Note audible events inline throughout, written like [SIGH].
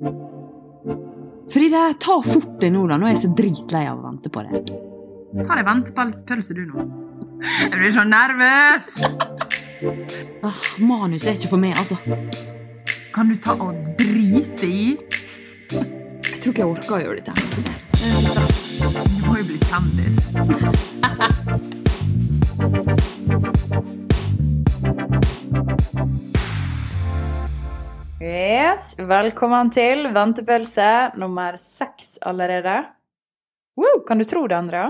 Fride, ta fort deg nå, da. Nå er jeg så dritlei av å vente på det. Ta deg ventepølse, du nå. Jeg blir så nervøs! Ah, manus er ikke for meg, altså. Kan du ta og drite i? Jeg tror ikke jeg orker å gjøre dette. her. Du må jo bli kjendis. [LAUGHS] Yes, velkommen til ventepølse nummer seks allerede. Woo, kan du tro det, Andrea?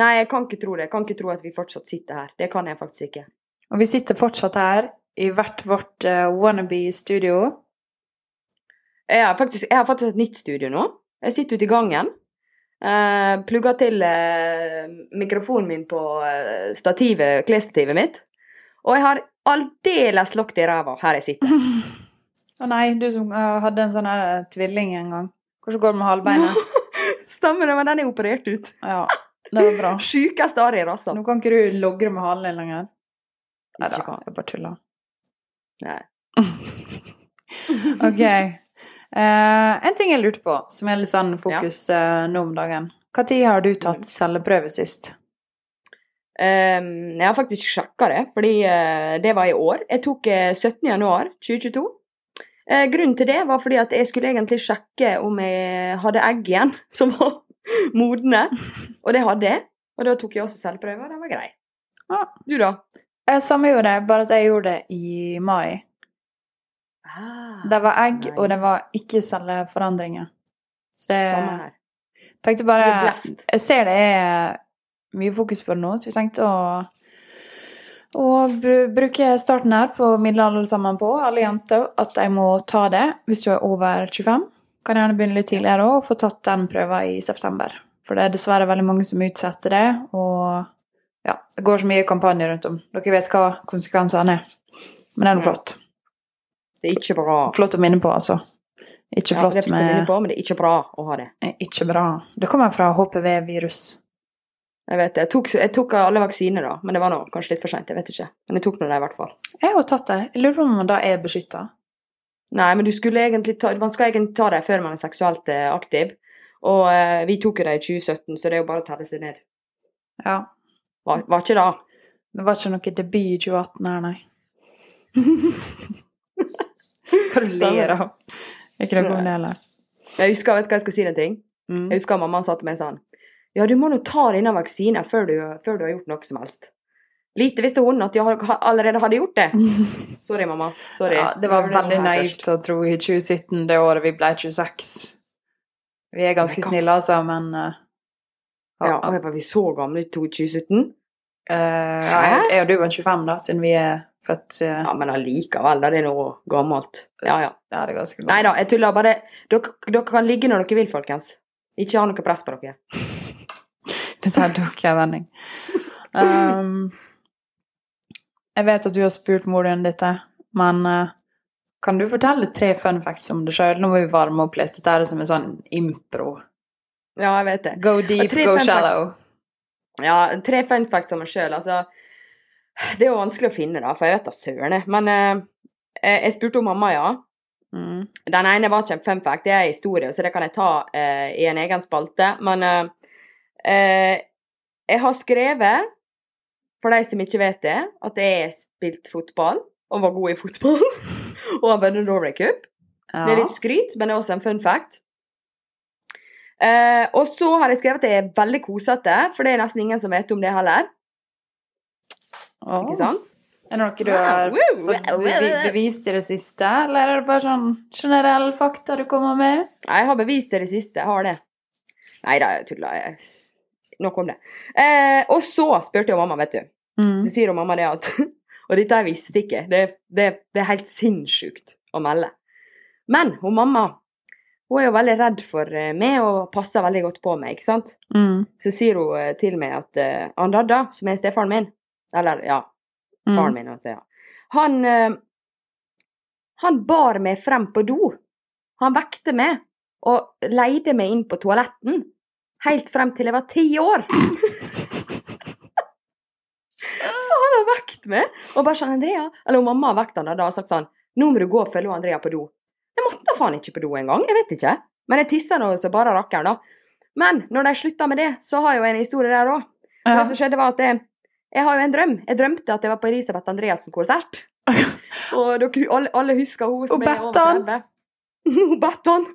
Nei, jeg kan ikke tro det. Jeg kan ikke tro at vi fortsatt sitter her. Det kan jeg faktisk ikke. Og vi sitter fortsatt her i hvert vårt uh, wannabe-studio. Jeg har, faktisk, jeg har faktisk et nytt studio nå. Jeg sitter ute i gangen. Uh, plugger til uh, mikrofonen min på uh, stativet, klesstativet mitt. Og jeg har aldeles lagt i ræva her jeg sitter. [LAUGHS] Å nei, du som uh, hadde en sånn her uh, tvilling en gang. Hvordan går det med halvbeinet? [LAUGHS] Stemmer det, men den er operert ut. Ja, det var bra. [LAUGHS] Sjukeste arier, rassa. Nå kan ikke du logre med halen din lenger. Nei da, jeg bare tuller. Nei. [LAUGHS] Ok. Uh, en ting jeg lurte på, som er litt sånn fokus uh, nå om dagen. Når har du tatt celleprøve sist? Um, jeg har faktisk sjekka det, fordi uh, det var i år. Jeg tok uh, 17. januar 2022. Eh, grunnen til det var fordi at jeg skulle egentlig sjekke om jeg hadde egg igjen [LAUGHS] som var modne. Og det hadde jeg. Og da tok jeg også selvprøve, og den var grei. Ja. Du, da? Samme gjorde jeg, bare at jeg gjorde det i mai. Det var egg, nice. og det var ikke celleforandringer. Så det Samme her. tenkte bare. Jeg ser det er mye fokus på det nå, så vi tenkte å å bruker bruke starten her på middelalder alle sammen på, alle jenter, at de må ta det hvis du er over 25. Kan gjerne begynne litt tidligere og få tatt den prøven i september. For det er dessverre veldig mange som utsetter det, og ja, det går så mye kampanjer rundt om. Dere vet hva konsekvensene er. Men det er noe flott. Det er ikke bra. Flott å minne på, altså. Ikke Ja, det er flott å minne på, men det er ikke bra å ha det. ikke bra. Det kommer fra HPV-virus. Jeg vet det. Jeg tok, jeg tok alle vaksiner, da, men det var nå kanskje litt for seint. Jeg vet ikke. Men jeg tok nå det, i hvert fall. Jeg har tatt det. Jeg lurer på om man da er beskytta. Nei, men du skulle egentlig ta, man skal egentlig ta det før man er seksuelt eh, aktiv. Og eh, vi tok jo det i 2017, så det er jo bare å telle seg ned. Ja. Var, var ikke det? Det var ikke noe debut i 2018 her, nei. [LAUGHS] Hva du ler av? Ikke noe om det heller. Jeg husker, vet du hva jeg skal si en ting? Mm. Jeg husker mammaen sa til meg sånn Ja, du må nå ta denne vaksinen før du, før du har gjort noe som helst. Lite visste hun at jeg allerede hadde gjort det. [LAUGHS] Sorry, mamma. Sorry. Ja, det var veldig naivt å tro i 2017, det året vi ble 26. Vi er ganske snille, altså, men uh, Ja, og var vi så gamle i 2017? Uh, ja, jeg, jeg og du var 25, da, siden vi er født uh, Ja, men allikevel. Det er noe gammelt. Ja, ja. Ja, det er ganske godt. Nei da, jeg tuller bare. Dere, dere kan ligge når dere vil, folkens. Ikke ha noe press på dere. [LAUGHS] Her tok jeg vending. Um, jeg vet at du har spurt moren din dette, men uh, kan du fortelle tre fun facts om deg sjøl? Nå må vi varme opp litt. Dette er som en sånn impro. Ja, jeg vet det. Go deep, go facts. shallow. Ja, tre fun facts om meg sjøl. Altså, det er jo vanskelig å finne, da, for jeg vet da søren. Men uh, jeg spurte om mamma, ja. Mm. Den ene var ikke en fun fact, det er historie, så det kan jeg ta uh, i en egen spalte. Men eh, jeg har skrevet, for de som ikke vet det, at jeg har spilt fotball og var god i fotball. [LAUGHS] og har vunnet Norway Cup. Ja. Det er litt skryt, men det er også en fun fact. Eh, og så har jeg skrevet at jeg er veldig kosete, for det er nesten ingen som vet om det heller. Oh. Ikke sant? Er det noe du har fått bevist i det siste, eller er det bare sånn generell fakta du kommer med? Nei, Jeg har bevist det i det siste. Jeg har det. Nei da, jeg tuller. Jeg- Nok om det. Eh, og så spurte jo mamma, vet du. Mm. Så sier jo mamma det at [LAUGHS] Og dette visste ikke. Det, det, det er helt sinnssykt å melde. Men hun mamma hun er jo veldig redd for eh, meg og passer veldig godt på meg, ikke sant? Mm. Så sier hun eh, til meg at uh, han Dadda, som er stefaren min Eller ja, faren min, altså, ja. Han uh, Han bar meg frem på do. Han vekte meg og leide meg inn på toaletten. Helt frem til jeg var ti år. [LAUGHS] Så han har vekt meg, og bare sånn 'Andrea' Eller mamma har vekt han da og sagt sånn 'Nå må du gå og følge Andrea på do'. Jeg måtte faen ikke på do engang. Jeg vet ikke. Men jeg tissa nå så bare rakkeren, da. Men når de slutta med det, så har jeg jo en historie der òg. Ja. Det som skjedde, var at jeg, jeg har jo en drøm. Jeg drømte at jeg var på Elisabeth Andreassen-konsert. [LAUGHS] Og dere, alle, alle husker hun som Og er over Bettan. [LAUGHS] 30. Hun Bettan.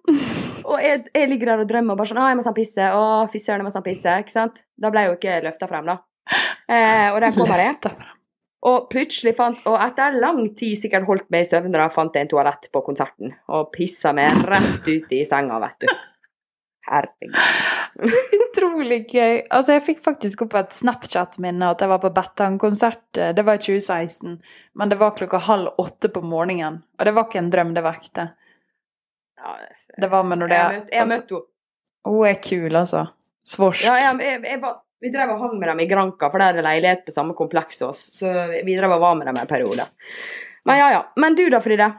Og jeg, jeg ligger der og drømmer og bare sånn Å, jeg må sånn pisse. Å, fy søren, jeg må sånn pisse. Ikke sant? Da ble jeg jo ikke løfta frem, da. Eh, og der kommer jeg. Og plutselig fant Og etter lang tid sikkert holdt meg i søvne, da fant jeg en toalett på konserten. Og pissa meg rett ut i senga, vet du. Herregud. Utrolig gøy. Altså, jeg fikk faktisk opp et Snapchat-minne at jeg var på Bettan-konsert. Det var i 2016, men det var klokka halv åtte på morgenen. Og det var ikke en drøm, det var ekte. Ja, Det var med når det jeg møtte, møtt, jeg altså, møtt henne. Hun er kul, altså. Svorsk. Ja, jeg, jeg, jeg, var- vi drev og hang med dem i Granka, for der er det leilighet på samme kompleks som oss. Så vi drev og var med dem en periode. Men ja, ja. Men du da, Fride?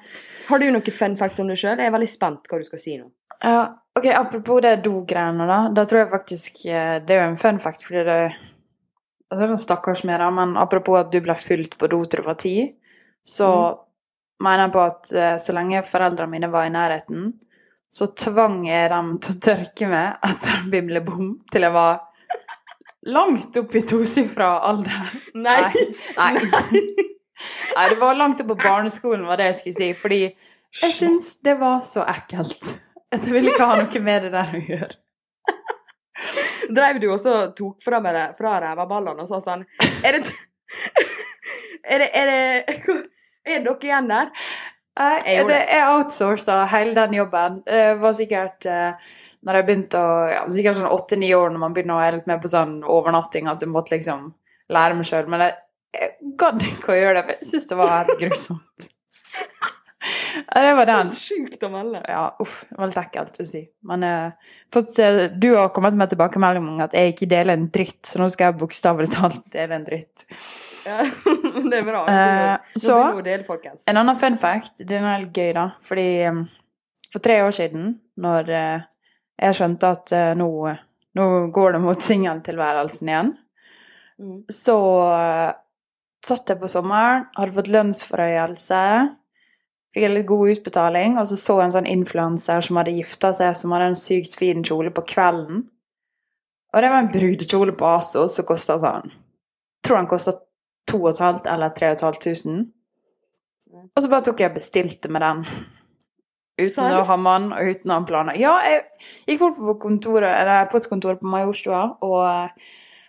Har du noen fun facts om deg sjøl? Jeg er veldig spent hva du skal si nå. Ja, ok, Apropos det do-greiene, da. Da tror jeg faktisk eh, Det er jo en fun fact, fordi det altså, det er sånn Stakkars med det, men apropos at du ble fulgt på do til du var ti, så mener på at eh, så lenge foreldrene mine var i nærheten, så tvang jeg dem til å tørke meg etter bimlebom til jeg var langt opp i tosifra alder. Nei. Nei. Nei, det var langt opp på barneskolen, var det jeg skulle si. Fordi jeg syns det var så ekkelt. Jeg ville ikke ha noe med det der å gjøre. Dreiv du også og tok fra, meg det- fra rævaballene og sa sånn Er det [LAUGHS] Er det Er det Er dere igjen der? Jeg, Jeg det, jeg outsourca hele den jobben. Det var sikkert uh, når jeg begynte å ja, Sikkert sånn åtte-ni år når man begynner å være litt med på sånn overnatting, at jeg måtte liksom lære meg sjøl. Men jeg, jeg gadd ikke å gjøre det, for jeg syntes det var helt grusomt. Det var den. Sjukt å melde. Ja, uff, det var litt ekkelt å si. Men uh, fått, uh, du har kommet med tilbakemelding om at jeg ikke deler en dritt, så nå skal jeg bokstavelig talt dele en dritt. Ja, [LAUGHS] det er bra. Nå så- folkens. En annen fun fact, den er litt gøy, da, fordi eh, for tre år siden, når eh, jeg skjønte at eh, nå, nå går det mot singeltilværelsen igjen, Mm. så satt jeg på sommeren, hadde fått lønnsforhøyelse, fikk en litt god utbetaling, og så så jeg en sånn influenser som hadde gifta seg, som hadde en sykt fin kjole på kvelden. Og det var en brudekjole på ASO som kosta sånn Tror den kosta 2500 eller 3500. Og så bare tok jeg og bestilte med den. Uten Serr? å ha mann og uten å ha planer. Ja, jeg gikk bort på kontoret, postkontoret på Majorstua og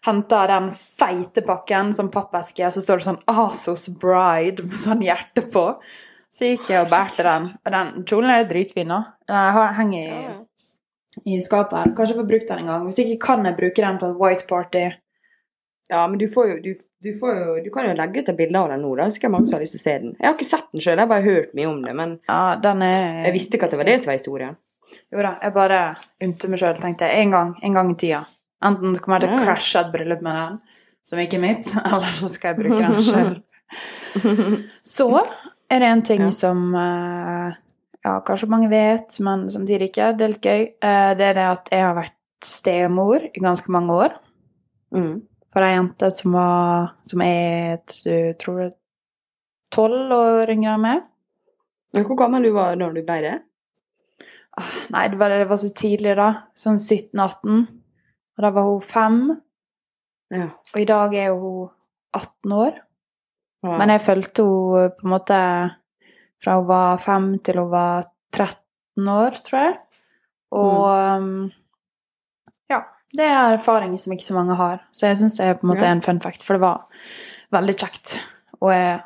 henta den feite pakken som pappeske, og så står det sånn Asos Bride med sånn hjerte på. Så gikk jeg og bærte den. Og den kjolen er dritfin, nå. Den henger i, i skapet her. Kanskje jeg får brukt den en gang. Hvis ikke kan jeg bruke den på et white party. Ja, men du får jo du, du får jo Du kan jo legge ut et bilde av den nå, da. Sikkert mange som har lyst til å se den. Jeg har ikke sett den sjøl, jeg har bare hørt mye om det. Men Ja, den er jeg visste ikke at det var det som var historien. Jo da, jeg bare unte meg sjøl, tenkte jeg. En gang, en gang i tida. Enten kommer jeg til å Ja. crashe et bryllup med den, som ikke er mitt, [LAUGHS] eller så skal jeg bruke den sjøl. [LAUGHS] Så er det en ting Ja. som eh, ja, kanskje mange vet, men samtidig ikke. Det er litt gøy. Eh, Det er det at jeg har vært stemor i ganske mange år Mm. For ei jente som var Som er jeg tror er tolv år yngre enn meg. Hvor gammel du var når du ble det? Ah, Nei, det var, det var så tidlig, da. Sånn 17-18. Og da var hun fem. Ja. Og i dag er hun 18 år. Ja. Men jeg fulgte henne på en måte fra hun var fem til hun var 13 år, tror jeg. Og um, ja, det er erfaring som ikke så mange har. Så jeg syns det er på en måte en fun fact, for det var veldig kjekt. Og jeg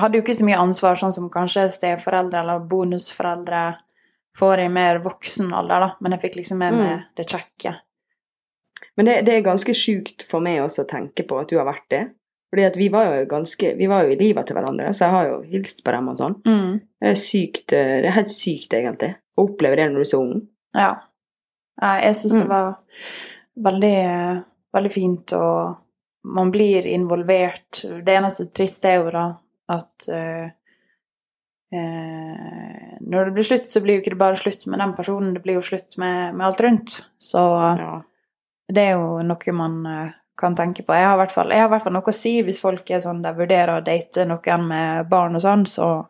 hadde jo ikke så mye ansvar, sånn som kanskje steforeldre eller bonusforeldre får i mer voksen alder, da. Men jeg fikk liksom med meg Mm. det kjekke. men det, det er ganske sjukt for meg også å tenke på at du har vært det. Fordi at vi var jo ganske Vi var jo i livet til hverandre, så jeg har jo hilst på dem og sånn. Mm. Det er sykt eh, Det er helt sykt, egentlig, å oppleve det når du er så ung. Ja. Nei, Jeg syns det Mm. var veldig, veldig fint, og man blir involvert. Det eneste triste er jo da at eh, eh, Når det blir slutt, så blir jo ikke det bare slutt med den personen, det blir jo slutt med, med alt rundt. Så Ja. det er jo noe man eh, kan tenke på. Jeg har i hvert fall, jeg har i hvert fall noe å si hvis folk er sånn der vurderer å date noen med barn og sånn, så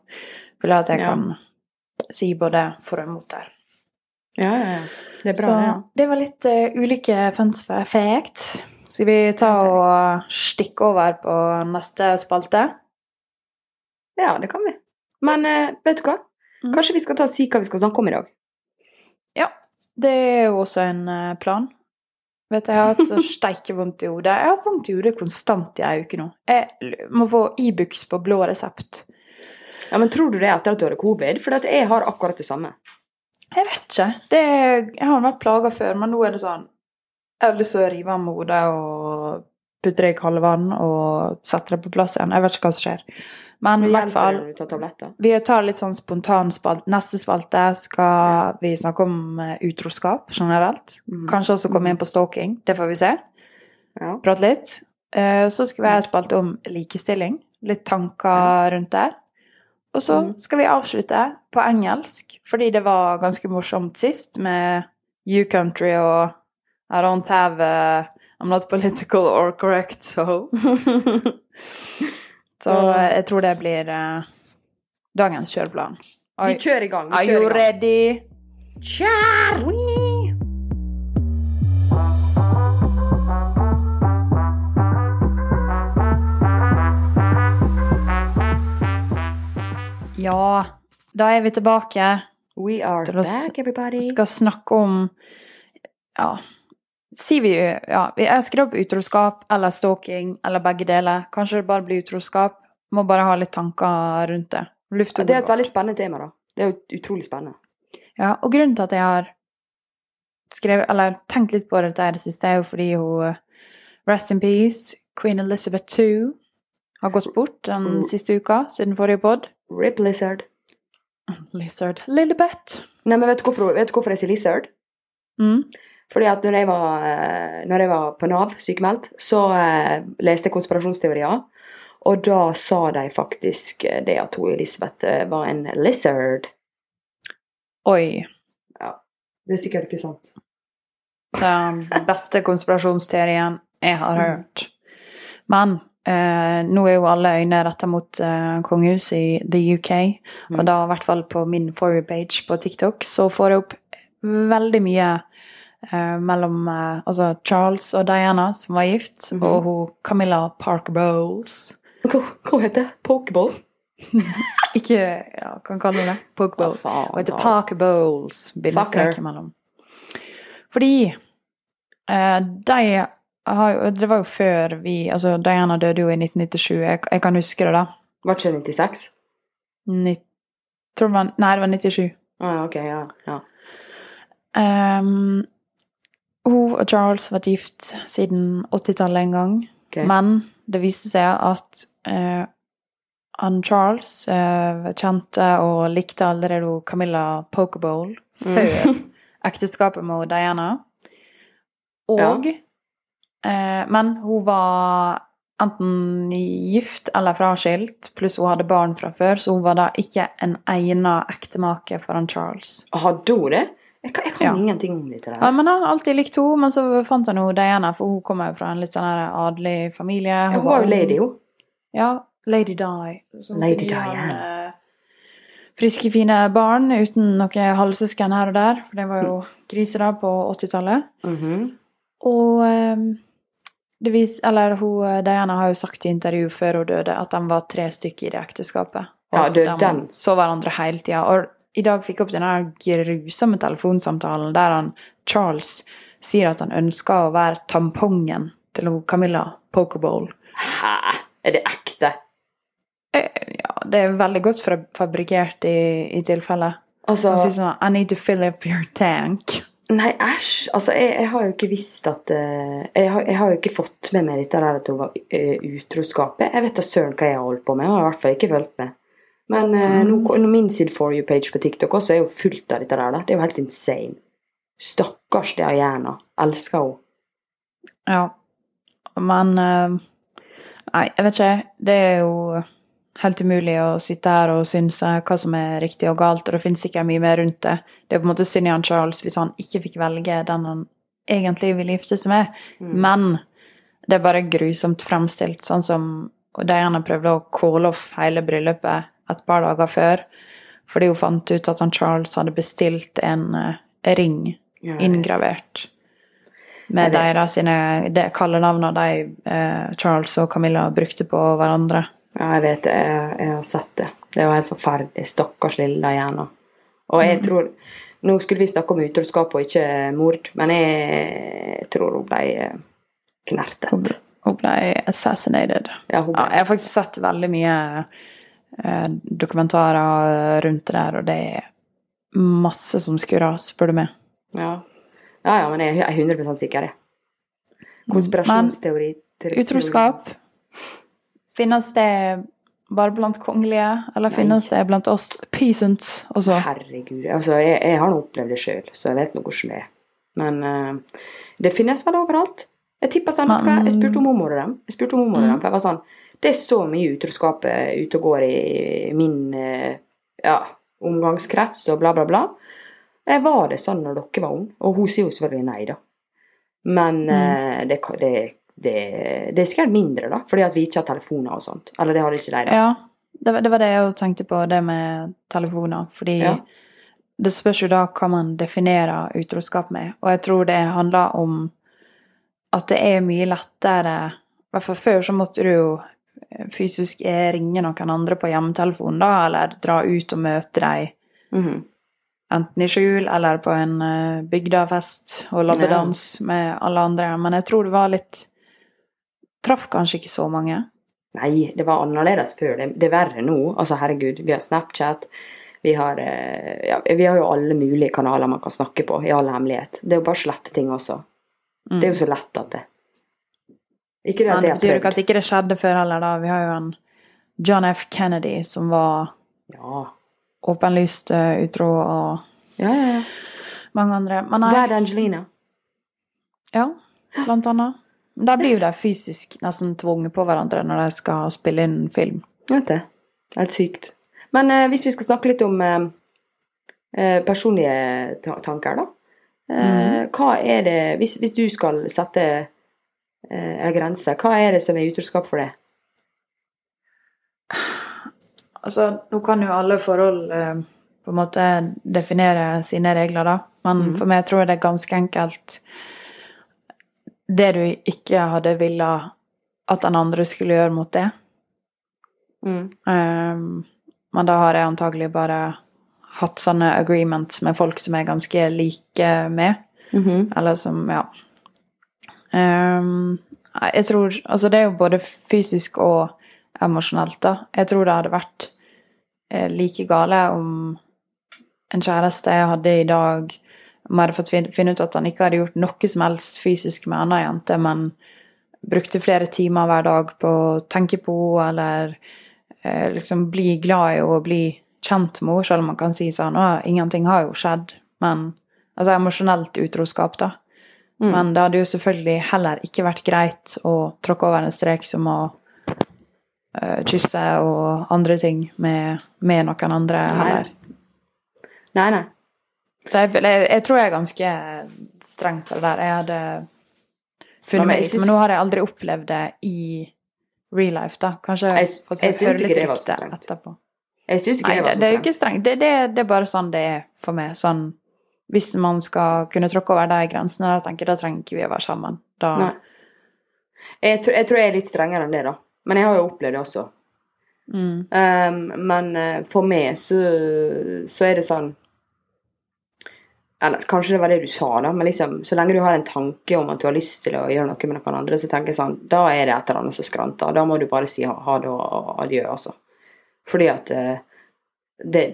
vil jeg at jeg Ja. kan si både for og imot der. Ja, ja. Det er bra, Så. Ja. det var litt uh, ulike funts for effekt. Skal vi ta og stikke over på neste spalte? ja, det kan vi. Men uh, vet du hva? Mm. Kanskje vi skal ta og si hva vi skal snakke om i dag? Ja, det er jo også en eh, plan. Vet du, Jeg har hatt så [LAUGHS] steike vondt i hodet. Jeg har hatt vondt i hodet konstant i ei uke nå. Jeg må få Ibux på blå resept. Ja, men Tror du det er etter at du hadde covid? For jeg har akkurat det samme. Jeg vet ikke. Det, jeg har vært plaga før, men nå er det sånn Jeg har lyst til å rive av meg hodet og putte det i kaldt vann og sette det på plass igjen. Jeg vet ikke hva som skjer. Men i hvert fall tar? Vi tar litt sånn spontan spalt. Neste spalte skal vi snakke om eh, utroskap generelt. Mhm. Kanskje også komme inn på stalking. Det får vi se. Ja. Prate litt. Eh, Så skal vi ha en spalte om likestilling. Litt tanker rundt det. Og så Mhm. skal vi avslutte på engelsk, fordi det var ganske morsomt sist med You Country og I don't have a, I'm not political or correct, so [LAUGHS] Så eh, jeg tror det blir eh, dagens kjøreplan. Vi kjører i gang. Vi Are you ready? Kjør! Ja, da er vi tilbake. We are Til back, everybody. Vi skal snakke om Ja, sier vi ja, Jeg skrev opp utroskap eller stalking eller begge deler. Kanskje det bare blir utroskap. Må bare ha litt tanker rundt det. Luft Ja, det er et veldig spennende tema, da. Det er jo utrolig spennende. Ja, og grunnen til at jeg har skrevet, eller tenkt litt på dette i det siste, er jo fordi hun Rest in peace, Queen Elizabeth II, har gått bort den siste uka siden forrige pod. Rip lizard. Lizard. Lillebeth. Nei, men vet du hvorfor, vet du hvorfor jeg sier lizard? Mm. Fordi at når jeg var, eh, når jeg var på Nav, sykemeldt, så eh, leste jeg konspirasjonsteorier. Og da sa de faktisk eh, det at hun Elisabeth eh, var en lizard. Oi. Det er sikkert ikke sant. Den beste konspirasjonsteorien jeg har Mm. hørt. Men eh, nå er jo alle øyne retta mot eh, kongehuset i the UK, Mm. og da i hvert fall på min forward page på TikTok, så får jeg opp veldig mye eh, mellom eh, altså Charles og Diana, som var gift, mm. og hun Camilla Parker Bowles. Hva, hva heter det? Pokeball? [LAUGHS] Ikke ja, kan kalle det Pokeball. Hva Og heter? Parker Bowles. Fordi eh, de jo Det var jo før vi Altså, Diana døde jo i 1997. Jeg, jeg kan huske det, da. Var det ikke 96? Ni, tror det var, nei, det var 97. Ah, ok, ja. ja. Um, hun og Charles har vært gift siden 80-tallet en gang. Okay. Men det viste seg at uh, han Charles uh, kjente og likte allerede Camilla Pokeball før [LAUGHS] ekteskapet med Diana. Og eh, Men hun var enten gift eller fraskilt, pluss hun hadde barn fra før, så hun var da ikke en egnet ektemake for han Charles. Hadde hun det? Jeg kan, jeg kan Ja. ingenting om dette Ja, men han alltid likt henne, men så fant han jo Diana, for hun kommer jo fra en litt sånn her adelig familie. Ja, Hun var jo lady, jo. Ja, Lady Di. Lady. Diana. eh, Friske, fine barn uten noe halvsøsken her og der, for det var jo krise da på 80-tallet. Mhm. Og eh, det vis, eller hun, eh, Diana har jo sagt i intervju før hun døde at de var tre stykker i det ekteskapet. Og Ja, det, de den- så hverandre hele tida. Og i dag fikk jeg opp den grusomme telefonsamtalen der han Charles sier at han ønsker å være tampongen til hun Camilla Pokeball. Hæ? Er det ekte? Ja, det er veldig godt fabrikert fabrikkert i, i tilfelle. Altså Han sier sånn I need to fill up your tank. Nei, æsj. Altså, jeg, jeg har jo ikke visst at eh, jeg, har, jeg har jo ikke fått med meg dette der at hun var uh, utroskapet. Jeg vet da søren hva jeg har holdt på med. Jeg har i hvert fall ikke fulgt med. Men eh, Mm. nå, nå min sin For you-page på TikTok også er jo fullt av dette der. da. Det er jo helt insane. Stakkars Diana. Elsker hun. Ja. Men eh, Nei, jeg vet ikke. Det er jo helt umulig å sitte her og synse hva som er riktig og galt, og det finnes sikkert mye mer rundt det. Det er på en måte synd i han Charles hvis han ikke fikk velge den han egentlig ville gifte seg med, Mm. men det er bare grusomt fremstilt, sånn som Diana prøvde å calle off hele bryllupet et par dager før, Fordi hun fant ut at han Charles hadde bestilt en eh, ring Ja, inngravert med deres sine det kallenavnene de eh, Charles og Camilla brukte på hverandre. Ja, jeg vet det. Jeg, jeg har sett det. Det var helt forferdelig. Stakkars lille Diana. Og jeg tror Nå skulle vi snakke om utroskap og ikke mord, men jeg tror hun ble eh, knertet. Hun ble assassinated. Ja, hun Ja, jeg har faktisk sett veldig mye eh, dokumentarer rundt det der, og det er masse som skurrer, spør du meg. Ja. ja, ja, men jeg er 100 sikker, jeg. Konspirasjonsteori. Men Utroskap, finnes det bare blant kongelige, eller Nei. finnes det blant oss peasants også? Herregud. Altså, jeg, jeg har nå opplevd det sjøl, så jeg vet nå hvordan det er. Men uh, det finnes vel overalt. Jeg tipper sånn, Men... hva, jeg spurte om mormor og dem. Jeg spurte om mormor og dem, for jeg var sånn Det er så mye utroskap ute og går i min uh, ja, omgangskrets og bla, bla, bla. Var det sånn når dere var unge? Og hun sier jo selvfølgelig nei, da. Men eh, det, ka- det, det, det er sikkert mindre, da, fordi at vi ikke har telefoner og sånt. Eller det hadde ikke de, da. Ja, det, var- det var det jeg tenkte på, det med telefoner. Fordi Ja. det spørs jo da hva man definerer utroskap med. Og jeg tror det handler om at det er mye lettere I hvert fall før så måtte du jo fysisk ringe noen andre på hjemmetelefonen, da, eller dra ut og møte dem Mhm. enten i skjul eller på en uh, bygdafest og labbedans med alle andre. Men jeg tror det var litt Traff kanskje ikke så mange. Nei, det var annerledes før. Det, det er verre nå. Altså, herregud, vi har Snapchat. Vi har, eh, ja, vi har jo alle mulige kanaler man kan snakke på, i all hemmelighet. Det er jo bare å slette ting også. Det er jo så lett at det Ikke det Men at det jeg betyr jo ikke at ikke det skjedde før heller, da. Vi har jo en John F. Kennedy som var Ja. åpenlyst eh, utro, og Ja, ja, ja. mange andre. Men nei, Bad Angelina. ja, blant annet. Da blir jo de fysisk nesten tvunget på hverandre når de skal spille inn film. Vet det. Helt sykt. Men eh, hvis vi skal snakke litt om eh, eh, personlige ta tanker, da. Eh, Hva er det Hvis, hvis du skal sette eh, en grense, hva er det som er utroskap for det? Altså, nå kan jo alle forhold eh, på en måte definere sine regler, da. Men mm. for meg tror jeg det er ganske enkelt det du ikke hadde villa at den andre skulle gjøre mot det. Mm. Um, men da har jeg antagelig bare hatt sånne agreements med folk som jeg er ganske like med. Mhm. Eller som, ja. Um, jeg tror Altså, det er jo både fysisk og emosjonelt, da. Jeg tror det hadde vært eh, like gale om en kjæreste jeg hadde i dag jeg hadde fått finne ut at han ikke hadde gjort noe som helst fysisk med en annen jente, men brukte flere timer hver dag på å tenke på henne, eller eh, liksom bli glad i henne og bli kjent med henne, selv om man kan si sånn Å, ingenting har jo skjedd. Men Altså emosjonelt utroskap, da. Mm. Men det hadde jo selvfølgelig heller ikke vært greit å tråkke over en strek som å eh, kysse og andre ting med, med noen andre Nei. heller. Nei, nei. Så jeg, jeg, jeg tror jeg er ganske streng på det der. Jeg hadde funnet meg jeg litt, men nå har jeg aldri opplevd det i real life, da. Kanskje Jeg- fått jeg syns høre ikke litt det rykte etterpå. Jeg syns ikke Nei, det var så strengt. det er jo ikke strengt. Det, det, det er bare sånn det er for meg. Sånn hvis man skal kunne tråkke over de grensene, da tenker jeg da trenger ikke vi å være sammen. Da, Nei. Jeg, tror- jeg tror jeg er litt strengere enn det, da. Men jeg har jo opplevd det også. Mm. Um, men eh, for meg så, så er det sånn Eller kanskje det var det du sa, da, men liksom, så lenge du har en tanke om at du har lyst til å gjøre noe med noen andre, så tenker jeg sånn Da er det et eller annet som skranter. Da må du bare si ha, ha det og adjø, altså. Fordi at eh, det,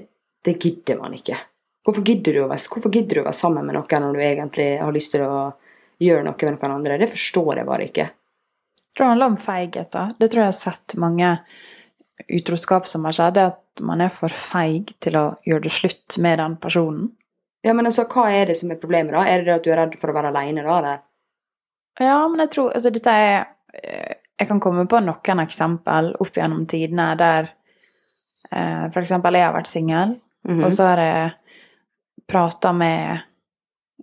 det gidder man ikke. Hvorfor gidder, du å være, være sammen med noen når du egentlig har lyst til å gjøre noe med noen andre? Det forstår jeg bare ikke. Jeg tror det handler om feighet, da. Det tror jeg har sett mange utroskap som har skjedd, er at man er for feig til å gjøre det slutt med den personen. Ja, men altså, hva er det som er problemet, da? Er det det at du er redd for å være aleine, da, eller? Ja, men jeg tror Altså, dette er eh, Jeg kan komme på noen eksempel opp gjennom tidene der eh, For eksempel, jeg har vært singel, Mhm. og så har jeg prata med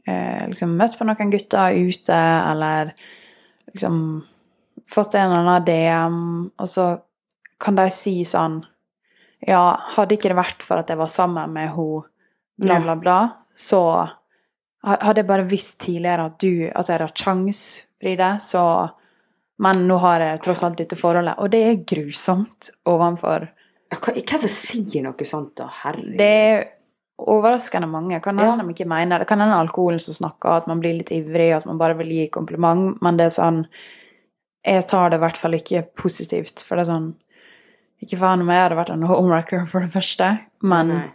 eh, Liksom møtt på noen gutter ute, eller liksom fått en eller annen DM, og så kan de si sånn Ja, hadde ikke det vært for at jeg var sammen med henne, bla, bla, bla, så hadde jeg bare visst tidligere at du Altså, jeg hadde sjans, Fride, så Men nå har jeg tross alt dette forholdet, og det er grusomt overfor hva- Hvem som sier noe sånt, da? Herregud. Det er overraskende mange. Kan Ja. de ikke mener det. Kan hende alkoholen som snakker, at man blir litt ivrig, at man bare vil gi kompliment, men det er sånn Jeg tar det i hvert fall ikke positivt, for det er sånn Ikke faen om jeg hadde vært en homewrecker, for det første, men Nei.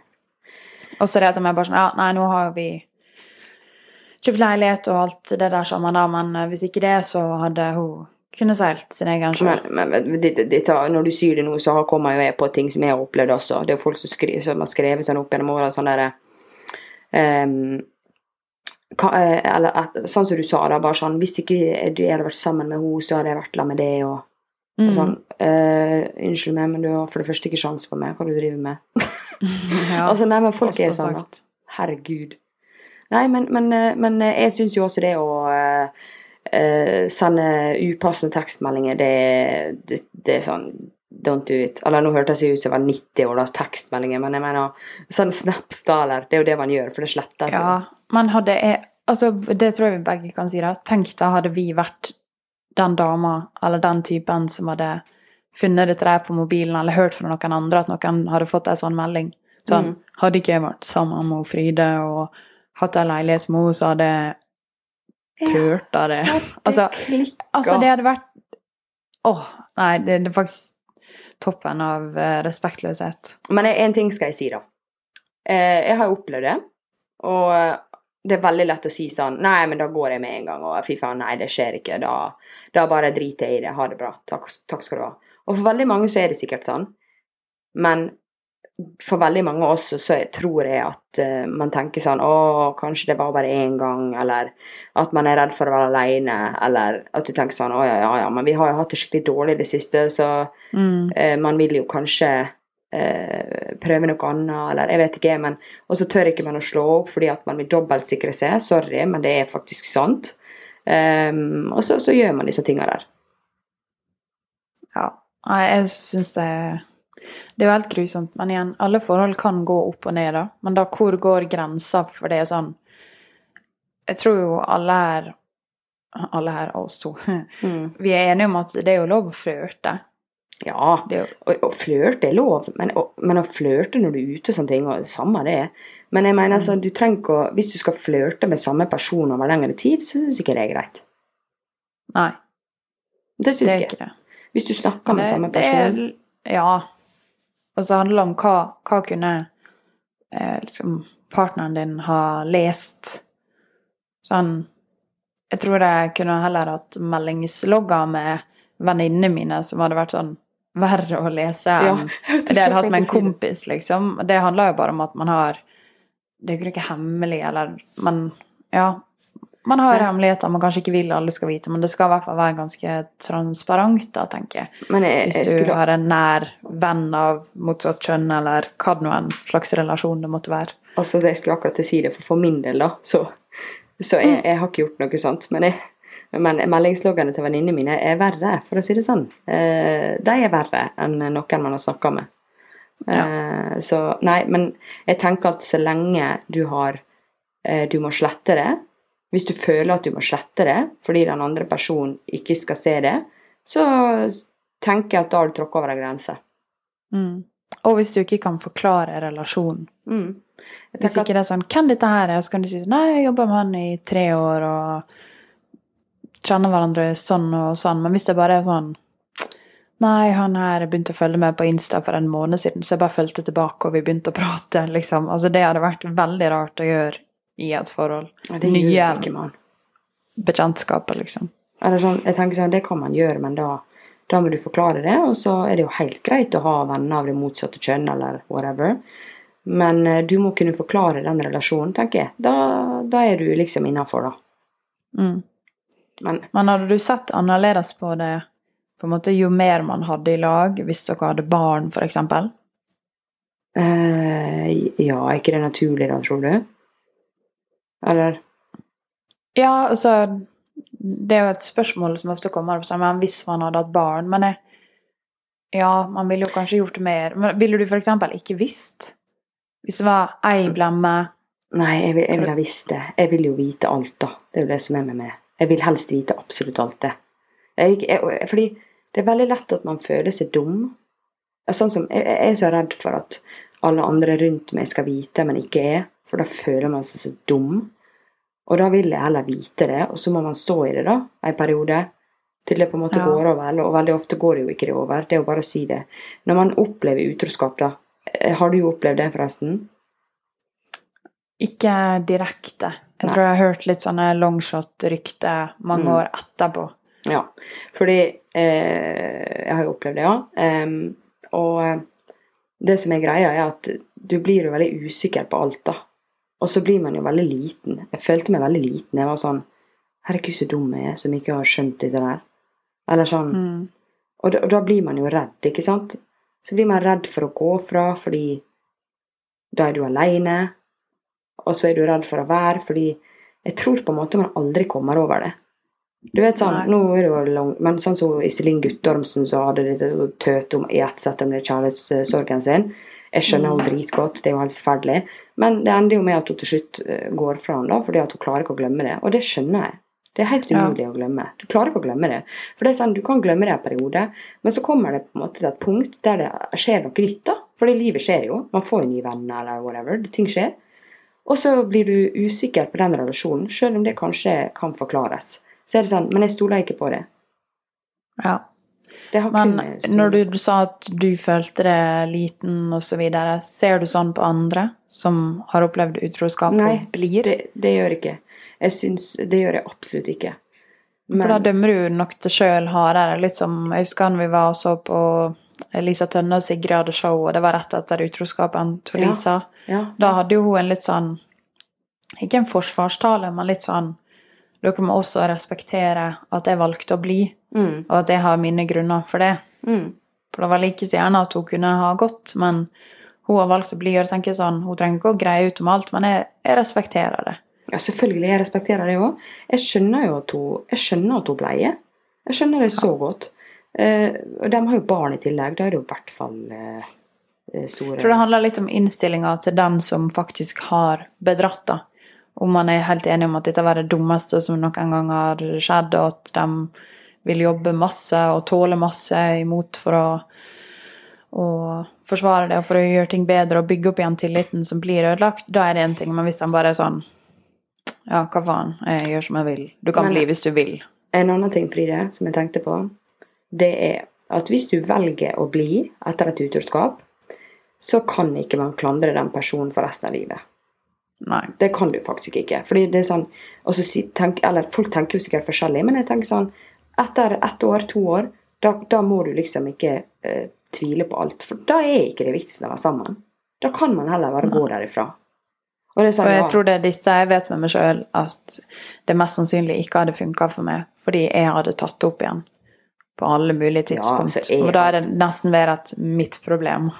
Også det at de er bare sånn Ja, nei, nå har vi kjøpt leilighet og alt det der sammen, da, men eh, hvis ikke det, så hadde hun kunnet seilt sin egen sjø. Men, men, det, det, når du sier det nå, så kommer jo jeg på ting som jeg har opplevd også. Det er folk som, skri, som har skrevet sånn opp gjennom åra, sånn derre um, eh, Eller at, sånn som du sa, da, bare sånn Hvis ikke du hadde vært sammen med henne, så hadde jeg vært sammen med det, og, Mm. sånn uh, Unnskyld meg, men du har for det første ikke sjans på meg. Hva du driver med? [LAUGHS] Ja, altså, nei, men folk er sånn, at. Herregud. Nei, men, men, eh, men eh, jeg syns jo også det å uh, sende upassende tekstmeldinger, det, det, det er sånn Don't do it. Eller nå hørtes jeg ut som jeg var 90 år da, tekstmeldinger, men jeg mener sånn eller det er jo det man gjør, for det sletter seg. Ja, men hadde jeg Altså, det tror jeg vi begge kan si, da. Tenk da hadde vi vært den dama, eller den typen som hadde funnet dette der på mobilen, eller hørt fra noen andre at noen hadde fått en sånn melding. Sånn, Mm. hadde ikke jeg vært sammen med Fride og hatt en leilighet med henne, så hadde jeg turta det. [LAUGHS] Altså, klikka. altså, det hadde vært Åh, nei, det, det er faktisk toppen av uh, respektløshet. Men en ting skal jeg si, da. Eh, jeg har opplevd det, og det er veldig lett å si sånn Nei, men da går jeg med en gang, og fy faen, nei, det skjer ikke. Da, da bare driter jeg i det. Ha det bra. Takk, takk skal du ha. Og for veldig mange så er det sikkert sånn, men for veldig mange også så tror jeg at uh, man tenker sånn Å, kanskje det var bare én gang, eller at man er redd for å være aleine, eller at du tenker sånn Å ja, ja, ja, men vi har jo hatt det skikkelig dårlig i det siste, så Mm. uh, man vil jo kanskje eh, prøve noe annet, eller jeg vet ikke, men Og så tør ikke man å slå opp fordi at man vil dobbeltsikre seg. Sorry, men det er faktisk sant. Um, og så, så gjør man disse tinga der. Ja. Jeg syns det Det er jo helt grusomt. Men igjen, alle forhold kan gå opp og ned, da. Men da hvor går grensa? For det er sånn Jeg tror jo alle her Alle her, oss to. [LAUGHS] Mm. Vi er enige om at det er jo lov å flørte. Ja, Det og, flørte er lov, men, å- men å flørte når du er ute og sånne ting, og samme det. Men jeg mener altså, du trenger ikke å Hvis du skal flørte med samme person over lengre tid, så syns ikke det er greit. Nei, Det det syns jeg. ikke det. Hvis du snakker med Det- samme person. er- ja. Og så handler det om hva, hva kunne eh, liksom partneren din ha lest. Sånn Jeg tror jeg kunne heller hatt meldingslogger med venninnene mine som hadde vært sånn verre å lese enn ja, [LAUGHS] det jeg hadde hatt med en kompis, liksom. Det handler jo bare om at man har Det er jo ikke hemmelig, eller Men ja. Man har Ja. hemmeligheter man kanskje ikke vil alle skal vite, men det skal i hvert fall være ganske transparent, da, tenker jeg. Men jeg, Hvis du skulle har en nær venn av motsatt kjønn, eller hva det nå en slags relasjon det måtte være. Altså, det skulle akkurat til å si det, for for min del, da, så, så Mm. jeg, jeg har ikke gjort noe sånt. Men, jeg, men meldingsloggene til venninnene mine er verre, for å si det sånn. Eh, de er verre enn noen man har snakka med. Ja. så nei, men jeg tenker at så lenge du har eh, Du må slette det. Hvis du føler at du må slette det fordi den andre personen ikke skal se det, så tenker jeg at da har du tråkka over en grense. Mm. Og hvis du ikke kan forklare relasjonen. Mm. Hvis ikke det er sånn 'Hvem dette her er?' så kan du si 'Nei, jeg jobber med han i tre år, og kjenner hverandre sånn og sånn'. Men hvis det bare er sånn 'Nei, han her begynte å følge med på Insta for en måned siden, så jeg bare fulgte tilbake, og vi begynte å prate', [LAUGHS] liksom. Altså, det hadde vært veldig rart å gjøre i et forhold. at det nye- ikke man. Bekjentskaper, liksom. Eller sånn, jeg tenker sånn, Det kan man gjøre, men da, da må du forklare det. Og så er det jo helt greit å ha venner av det motsatte kjønn, eller whatever. Men eh, du må kunne forklare den relasjonen, tenker jeg. Da, da er du liksom innafor, da. Mm. Men Men hadde du sett annerledes på det på en måte jo mer man hadde i lag, hvis dere hadde barn, f.eks.? eh, ja, er ikke det naturlig, da, tror du? Eller Ja, altså Det er jo et spørsmål som ofte kommer opp, men hvis man hadde hatt barn Men jeg, Ja, man ville jo kanskje gjort mer. Men ville du eksempel ikke visst? Hvis det var ei blemme Nei, jeg vil, jeg vil ha visst det. Jeg vil jo vite alt, da. Det er jo det som er med meg. Jeg vil helst vite absolutt alt det. Jeg, jeg, fordi det er veldig lett at man føler seg dum. Sånn som, jeg, jeg er så redd for at alle andre rundt meg skal vite, men ikke jeg. For da føler man seg så dum. Og da vil jeg heller vite det, og så må man stå i det, da, en periode. Til det på en måte Ja. går over. Og veldig ofte går det jo ikke det over. Det er jo bare å si det. Når man opplever utroskap, da. eh, Har du jo opplevd det, forresten? Ikke direkte. Jeg tror jeg har hørt litt sånne longshot-rykter mange Mm. år etterpå. Ja, fordi eh, Jeg har jo opplevd det, ja. Um, og eh, det som er greia, er at du blir jo veldig usikker på alt, da. Og så blir man jo veldig liten. Jeg følte meg veldig liten. Jeg var sånn Herregud, så dum jeg er som ikke har skjønt dette der. Eller sånn. Mm. Og da, og da blir man jo redd, ikke sant? Så blir man redd for å gå fra, fordi da er du aleine. Og så er du redd for å være, fordi jeg tror på en måte man aldri kommer over det. Du vet sånn, Nei. nå er det jo lang, Men sånn som Iselin Guttormsen så hadde dette tøt om i ett sett om det kjærlighetssorgen sin. Jeg skjønner henne dritgodt, det er jo helt forferdelig. Men det ender jo med at hun til slutt eh, går fra ham, fordi at hun klarer ikke å glemme det. Og det skjønner jeg. Det er helt Ja. umulig å glemme. Du klarer ikke å glemme det. For det er sånn, Du kan glemme det en periode, men så kommer det på en måte til et punkt der det skjer noe nytt. da. Fordi livet skjer jo. Man får jo nye venner eller whatever. Ting skjer. Og så blir du usikker på den relasjonen, selv om det kanskje kan forklares. Så er det sånn, Men jeg stoler ikke på det. Ja. det har Men når du, du sa at du følte deg liten og så videre, ser du sånn på andre som har opplevd utroskap Nei, og blir? det, det gjør ikke. Jeg syns Det gjør jeg absolutt ikke. For da dømmer du nok deg sjøl hardere. Litt som jeg husker vi var og så på Lisa Tønne og Sigrid hadde show, og det var rett etter utroskapen til. Lisa. ja, Da hadde jo hun en litt sånn Ikke en forsvarstale, men litt sånn Dere må også respektere at jeg valgte å bli, mm, og at jeg har mine grunner for det. mm, For det var like så gjerne at hun kunne ha gått, men hun har valgt å bli. Og jeg tenker sånn, Hun trenger ikke å greie ut om alt, men jeg, jeg respekterer det. Ja, selvfølgelig. Jeg respekterer det òg. Jeg skjønner jo at hun, jeg skjønner at hun bleier. Jeg skjønner det så godt. Eh, og de har jo barn i tillegg. Da er det jo i hvert fall eh, store Jeg tror det handler litt om innstillinga til den som faktisk har bedratt. da. Om man er helt enig om at dette var det dummeste som noen gang har skjedd, og at de vil jobbe masse og tåle masse imot for å, å forsvare det og for å gjøre ting bedre og bygge opp igjen tilliten som blir ødelagt, da er det én ting. Men hvis de bare er sånn Ja, hva faen, jeg gjør som jeg vil. Du kan Men- bli hvis du vil. En annen ting, Fride, som jeg tenkte på, det er at hvis du velger å bli etter et utroskap, så kan ikke man klandre den personen for resten av livet. Nei. Det kan du faktisk ikke. Fordi det er sånn, si- tenk, eller Folk tenker jo sikkert forskjellig, men jeg tenker sånn Etter ett år, to år, da, da må du liksom ikke eh, tvile på alt. For da er ikke det vitsen å være sammen. Da kan man heller bare gå derifra. Og det sånn, Og jeg ja, tror det er dette jeg vet med meg sjøl, at det mest sannsynlig ikke hadde funka for meg, fordi jeg hadde tatt det opp igjen på alle mulige tidspunkt. altså, jeg og da er det nesten mer et mitt problem.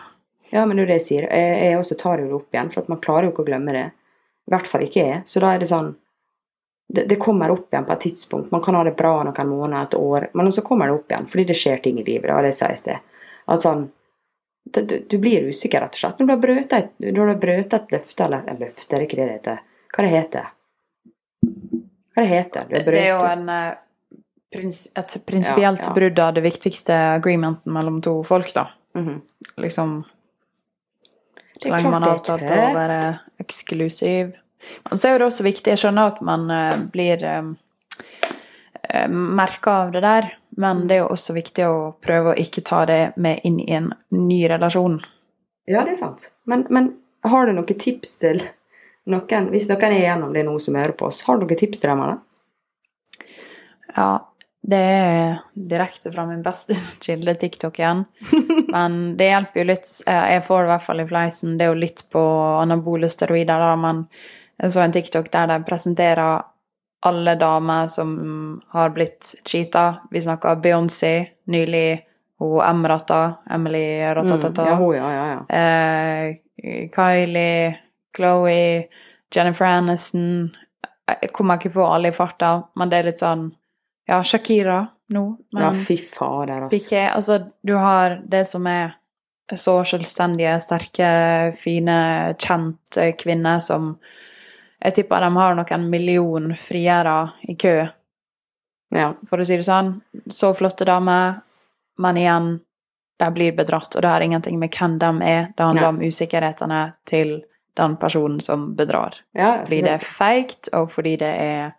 Ja, men det er jo det jeg sier. Jeg, jeg også tar jo det opp igjen, for at man klarer jo ikke å glemme det. I hvert fall ikke jeg. Så da er det sånn det, det kommer opp igjen på et tidspunkt. Man kan ha det bra noen måneder, et år, men så kommer det opp igjen fordi det skjer ting i livet. Det var det jeg sa i sted. At sånn det, du, du blir usikker, rett og slett. Når du har brøt et, løfte, eller et løfte, er det ikke det det heter? Hva det heter Hva det heter Det er jo en, eh, prins, et prinsipielt Ja, ja. brudd av det viktigste agreementen mellom to folk, da. Mhm. Liksom Det Så lenge man har avtalt å være eksklusiv. Men så er det også viktig Jeg skjønner at man eh, blir uh, merka av det der, men det er jo også viktig å prøve å ikke ta det med inn i en ny relasjon. Ja, det er sant. Men, men har du noen tips til noen, hvis noen er igjennom det nå som hører på oss, har du noen tips til dem? eller? Ja, det er direkte fra min beste [LAUGHS] kilde, TikTok igjen. [LAUGHS] Men det hjelper jo litt. Eh, Jeg får det i hvert fall i fleisen. Det er jo litt på anabole steroider, da, men jeg så en TikTok der de presenterer alle damer som har blitt cheata. Vi snakka Beyoncé nylig, hun Emrata, Emily Ratatata. Mm, ja, hun, ja, ja, ja. eh, Kylie, Chloé, Jennifer Aniston Jeg kommer ikke på alle i farta, men det er litt sånn Ja, Shakira. nå. Men Ja, fy fader, altså. Piqué, altså du har det som er så selvstendige, sterke, fine, kjente kvinner som Jeg tipper de har nok en million friere i kø, Ja. for å si det sånn. Så flotte damer, men igjen, de blir bedratt, og det har ingenting med hvem de er. Det handler ja. om usikkerhetene til den personen som bedrar. ja Fordi det er feigt, og fordi det er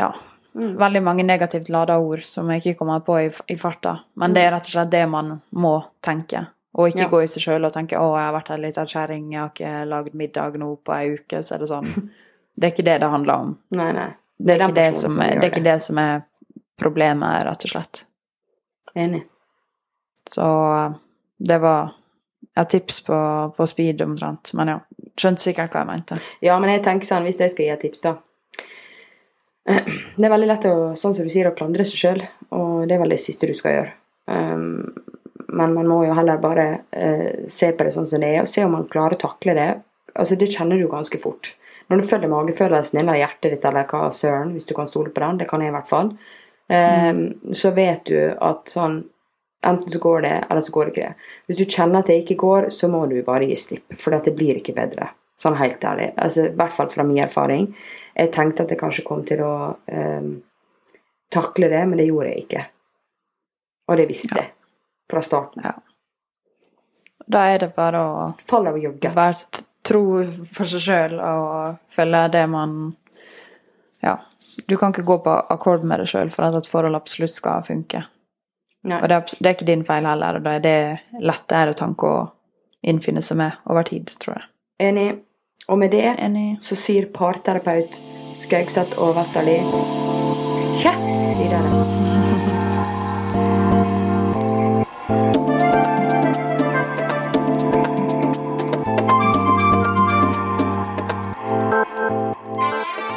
ja, mm. veldig mange negativt lada ord som jeg ikke kommer på i, i farta. Men det er rett og slett det man må tenke. Og ikke Ja. gå i seg sjøl og tenke 'Å, jeg har vært ei lita kjerring, jeg har ikke lagd middag nå på ei uke', så er det sånn. [LAUGHS] Det er ikke det det handler om. Nei, nei. Det er, det ikke det, som er, det er ikke det som er problemet, rett og slett. Enig. Så det var et tips på, på speed omtrent. Men ja, skjønte sikkert hva jeg mente. Ja, men jeg tenker sånn, hvis jeg skal gi et tips, da [CLEARS THROAT] Det er veldig lett å, sånn som du sier, å klandre seg sjøl, og det er vel det siste du skal gjøre. Um, men man må jo heller bare eh, se på det sånn som det er, og se om man klarer å takle det. Altså, det kjenner du ganske fort. Når du følger magefølelsen eller hjertet ditt, eller hva søren, hvis du kan stole på den, det kan jeg i hvert fall, um, så vet du at sånn Enten så går det, eller så går det ikke det. Hvis du kjenner at det ikke går, så må du bare gi slipp, for det blir ikke bedre. Sånn helt ærlig. Altså, I hvert fall fra min erfaring. Jeg tenkte at jeg kanskje kom til å eh, takle det, men det gjorde jeg ikke. Og det visste jeg fra starten. Ja. Da er det bare å Follow your guts. være tro for seg sjøl og følge det man Ja. Du kan ikke gå på akkord med deg sjøl for at et forhold absolutt skal funke. Nei. Og det er, det er ikke din feil heller, og da er det lettere tanke å innfinne seg med over tid, tror jeg. Enig. Og med det Enig. så sier parterapeut Skaugseth og Vesterli Kjæ! Videre.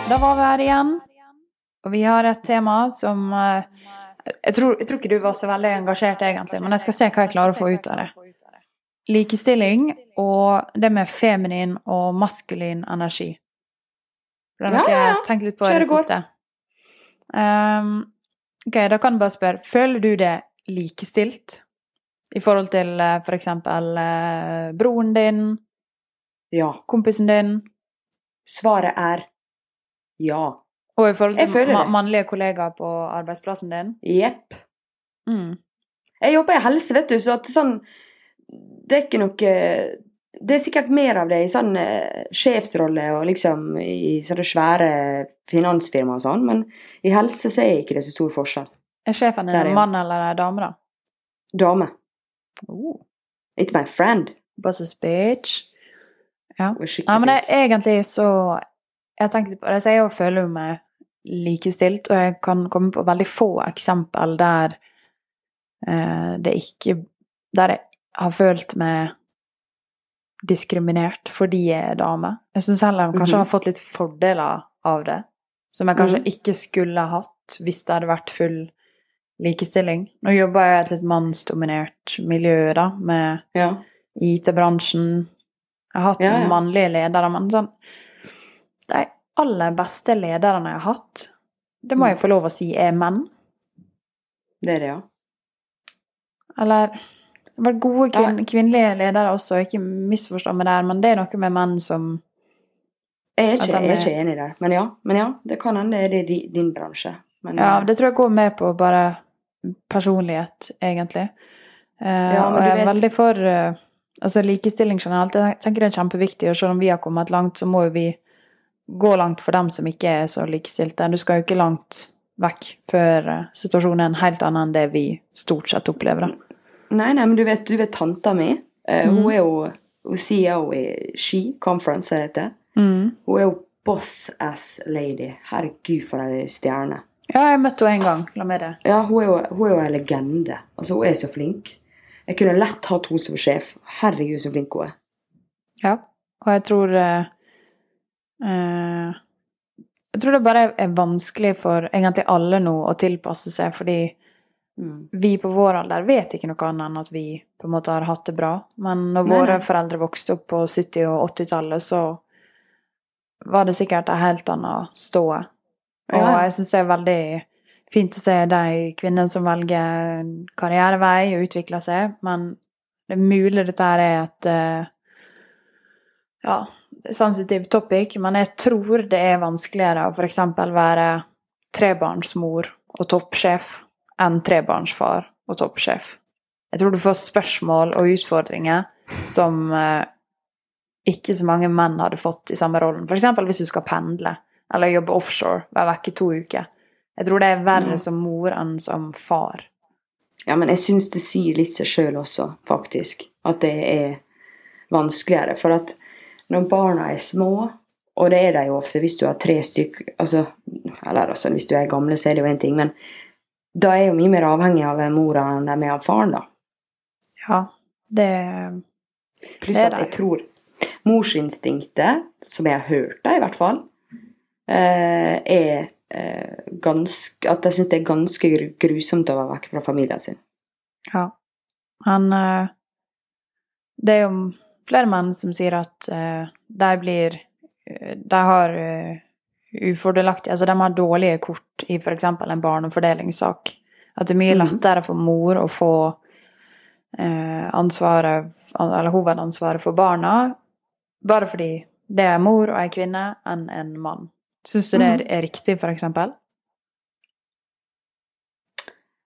Da var vi her igjen, og vi har et tema som eh, jeg tror, jeg tror ikke du var så veldig engasjert, egentlig, men jeg skal se hva jeg klarer å få ut av det. Likestilling og det med feminin og maskulin energi. Det har Ja, ja, ja. tenkt litt på Kjør det det siste. Um, ok, da kan du bare spørre Føler du det likestilt i forhold til eh, for eksempel eh, broren din, Ja. kompisen din, Svaret er ja. og i forhold til ma mannlige kollegaer på arbeidsplassen din? Jepp. Mm. Jeg jobber i helse, vet du, så at sånn Det er ikke noe Det er sikkert mer av det i sånn eh, sjefsrolle og liksom i sånne svære finansfirma og sånn, men i helse så er ikke det så stor forskjell. Er sjefen din en mann eller en dame, da? Dame. Oh. It's my friend. Boss's bitch. Ja. Nei, men det er egentlig så Jeg tenker på det, så jeg føler meg likestilt, og jeg kan komme på veldig få eksempel der eh, det ikke Der jeg har følt meg diskriminert fordi jeg er dame. Jeg syns heller de kanskje Mhm. har fått litt fordeler av det, som jeg kanskje mm. ikke skulle hatt hvis det hadde vært full likestilling. Nå jobber jeg i et litt mannsdominert miljø, da, med Ja. IT-bransjen. Jeg har hatt Ja, ja. mannlige ledere, men sånn De aller beste lederne jeg har hatt, det må Mm. jeg få lov å si er menn. Det er det, ja. Eller det har vært gode Ja. kvinnelige ledere også, ikke misforstå meg der, men det er noe med menn som Jeg er ikke, de jeg er ikke enig der. Men ja, men ja, det kan hende det er di- din bransje. Men, Ja, eh, det tror jeg går med på bare personlighet, egentlig. Eh, Ja, men og jeg er vet- veldig for eh, altså likestilling generelt. Jeg tenker det er kjempeviktig, og selv om vi har kommet langt, så må jo vi gå langt for dem som ikke er så likestilte. Du skal jo ikke langt vekk før situasjonen er en helt annen enn det vi stort sett opplever. Da. Nei, nei, men du vet, du vet tanta mi. Uh, mm. Hun er jo hun CEO i Ski Conference, er det? Mm. Hun er jo boss ass lady. Herregud, for ei stjerne. Ja, jeg møtte henne en gang. La meg det. Ja, hun er jo, hun er jo en legende. Altså, hun er så flink. Jeg kunne lett hatt henne som sjef. Herregud, så flink hun er. Ja. Og jeg tror uh, Jeg tror det bare er vanskelig for egentlig alle nå å tilpasse seg, fordi Mm. vi på vår alder vet ikke noe annet enn at vi på en måte har hatt det bra. Men når Nei, våre nei. foreldre vokste opp på 70- og 80-tallet, så var det sikkert en helt annen ståe. Og Ja, jeg syns det er veldig fint å se de kvinnene som velger karrierevei og utvikler seg, men det er mulig dette her er et eh, ja, sensitiv topic, men jeg tror det er vanskeligere å f.eks. være trebarnsmor og toppsjef enn trebarnsfar og toppsjef. Jeg tror du får spørsmål og utfordringer som eh, ikke så mange menn hadde fått i samme rollen. F.eks. hvis du skal pendle eller jobbe offshore, være vekke i to uker. Jeg tror det er verre som mor enn som far. Ja, men jeg syns det sier litt seg sjøl også, faktisk. At det er vanskeligere. For at når barna er små, og det er de jo ofte hvis du har tre stykk altså, Eller altså, hvis du er gamle, så er det jo én ting, men da er jo mye mer avhengig av mora enn de er av faren, da. Ja, det Det Pluss at jeg det. tror morsinstinktet, som jeg har hørt da i hvert fall, eh, er eh, ganske At jeg syns det er ganske grusomt å være vekk fra familien sin. Ja. Men eh, det er jo flere menn som sier at eh, de blir De har ufordelaktige Altså de har dårlige kort i f.eks. en barnefordelingssak. At det er mye Mhm. lettere for mor å få eh, ansvaret Eller hovedansvaret for barna bare fordi det er mor og ei kvinne enn en mann. Syns du det er, er riktig, eksempel?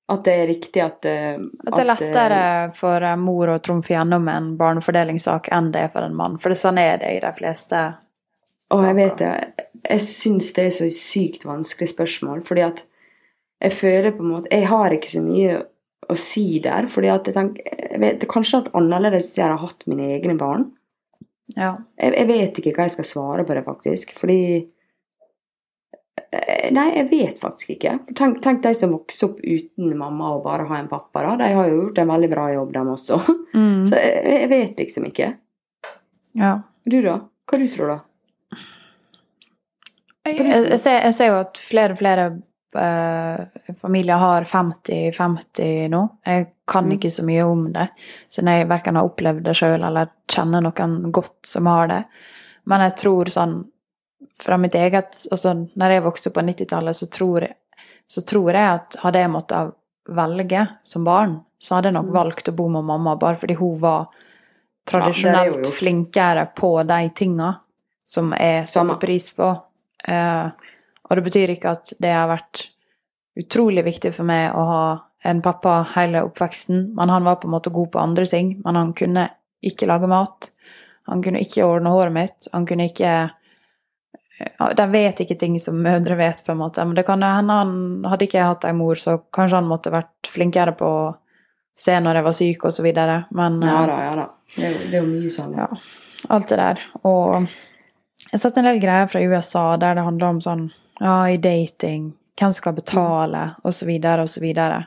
At det er riktig at eh, At det er eh, lettere for mor å trumfe gjennom en barnefordelingssak enn det er for en mann. For sånn er det i de fleste Og jeg vet det. Jeg syns det er så sykt vanskelig spørsmål, fordi at jeg føler på en måte Jeg har ikke så mye å si der, fordi at jeg tenker jeg vet, Det er kanskje vært annerledes hvis jeg hadde hatt mine egne barn. Ja. Jeg, jeg vet ikke hva jeg skal svare på det, faktisk, fordi Eh, Nei, jeg vet faktisk ikke. Tenk, tenk de som vokser opp uten mamma og bare har en pappa. da. De har jo gjort en veldig bra jobb, dem også. [LAUGHS] Mm. Så jeg, jeg vet liksom ikke. ja. Du, da? Hva du tror da? Jeg, ser, jeg ser jo at flere og flere eh, familier har 50-50 nå. Jeg kan Mm. ikke så mye om det, siden jeg verken har opplevd det sjøl eller kjenner noen godt som har det. Men jeg tror sånn fra mitt eget altså når jeg vokste opp på 90-tallet, så, så tror jeg at hadde jeg måttet velge som barn, så hadde jeg nok Mm. valgt å bo med mamma, bare fordi hun var tradisjonelt ja, flinkere på de tinga som jeg satte pris på. Eh, og det betyr ikke at det har vært utrolig viktig for meg å ha en pappa hele oppveksten, men han var på en måte god på andre ting. Men han kunne ikke lage mat. Han kunne ikke ordne håret mitt. Han kunne ikke De vet ikke ting som mødre vet, på en måte. Men det kan hende han Hadde ikke hatt ei mor, så kanskje han måtte vært flinkere på å se når jeg var syk, og så videre. Men Ja eh, da, ja da. Det er jo, det er jo mye sånn. ja, alt det der. Og jeg har sett en del greier fra USA der det handler om sånn Ja, i dating, hvem skal betale, så videre.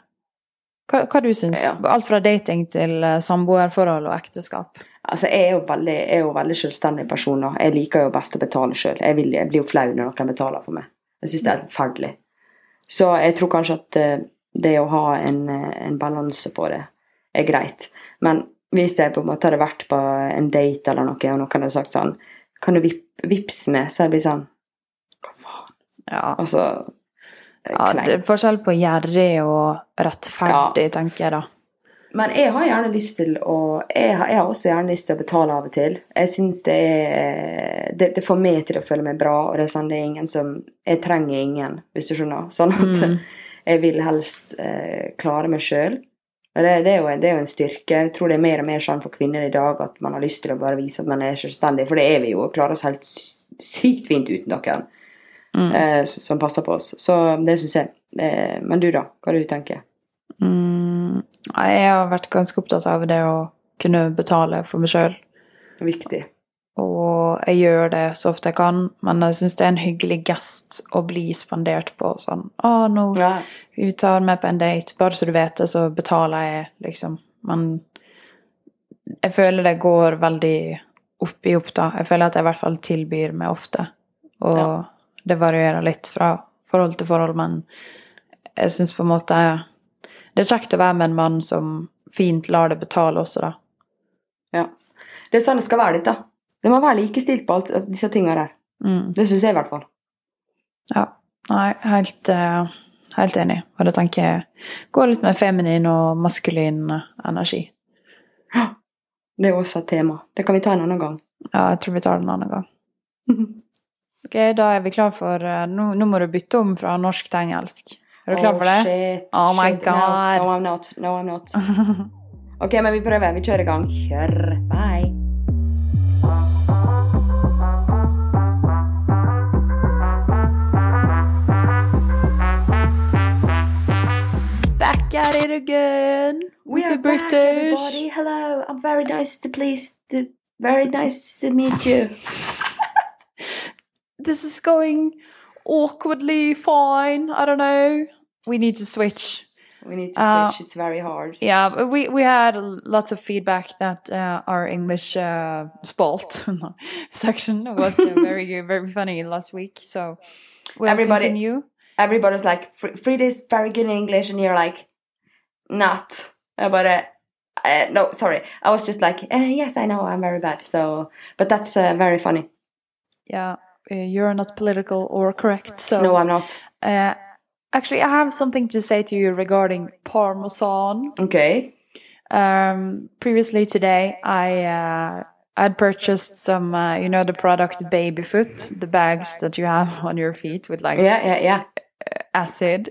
Hva, hva du syns Ja. Alt fra dating til eh, samboerforhold og ekteskap. Altså, jeg er jo veldig, jeg er jo veldig selvstendig person. Jeg liker jo best å betale sjøl. Jeg, jeg blir jo flau når noen betaler for meg. Jeg syns det er helt forferdelig. Så jeg tror kanskje at eh, det å ha en, eh, en balanse på det er greit. Men hvis jeg på en måte hadde vært på en date eller noe, og noen hadde sagt sånn Kan du vip, vippse med, Så jeg blitt sånn Hva faen? Ja, Altså ja det er forskjell på gjerrig og rettferdig, tenker jeg da. Men jeg har gjerne lyst til å Jeg har, jeg har også gjerne lyst til å betale av og til. Jeg syns det er det, det får meg til å føle meg bra, og det er sånn det er ingen som Jeg trenger ingen, hvis du skjønner. Sånn at Mm. [LAUGHS] jeg vil helst eh, klare meg sjøl. Det, det, er jo, det er jo en styrke. Jeg tror det er mer og mer sånn for kvinner i dag at man har lyst til å bare vise at man er selvstendig, for det er vi jo, og klarer oss helt sykt fint uten noen Mm. eh, som passer på oss. Så det syns jeg. Eh, men du, da? Hva du tenker Mm, jeg har vært ganske opptatt av det å kunne betale for meg sjøl. Viktig. Og jeg gjør det så ofte jeg kan, men jeg syns det er en hyggelig gest å bli spandert på sånn Å, nå Ja. vi tar med på en date, bare så du vet det, så betaler jeg, liksom. Men jeg føler det går veldig opp i opp, da. Jeg føler at jeg i hvert fall tilbyr meg ofte. Og Ja. det varierer litt fra forhold til forhold, men jeg syns på en måte Det er kjekt å være med en mann som fint lar det betale også, da. Ja. Det er sånn det skal være litt, da. Det må være likestilt på alt altså, disse tinga der. Mm. Det syns jeg i hvert fall. Ja. Nei, helt, uh, helt enig. Og det tenker jeg går litt med feminin og maskulin energi. Det er også et tema. Det kan vi ta en annen gang. Ja, jeg tror vi tar det en annen gang. [LAUGHS] Ok, da er vi klar for uh, Nå, nå må du bytte om fra norsk til engelsk. Er du klar for det? Oh, shit. Oh my shit. God. No, no, I'm not. No, I'm not. [LAUGHS] ok, men vi prøver. Vi kjører i gang. Kjør. Bye. Back at it again! We with are the back, everybody. Hello. I'm very nice to please to very nice to meet you. [LAUGHS] This is going awkwardly fine. I don't know. We need to switch. We need to Uh, switch. it's very hard. Yeah, we we had lots of feedback that uh, our English uh, spalt [LAUGHS] section was uh, [LAUGHS] very very funny last week. So we'll Everybody- continue. Everybody's like, "Fr- Frida's very good in English, and you're like, not. But uh, uh, no, sorry. I was just like, uh, yes, I know, I'm very bad. So, but that's uh, very funny. Yeah, uh, you're not political or correct. So No, I'm not. uh, actually, I have something to say to you regarding parmesan. Okay. Um, previously today, I uh, I'd purchased some, uh, you know, the product Baby Foot, the bags that you have [LAUGHS] on your feet with like Yeah, yeah, yeah. acid.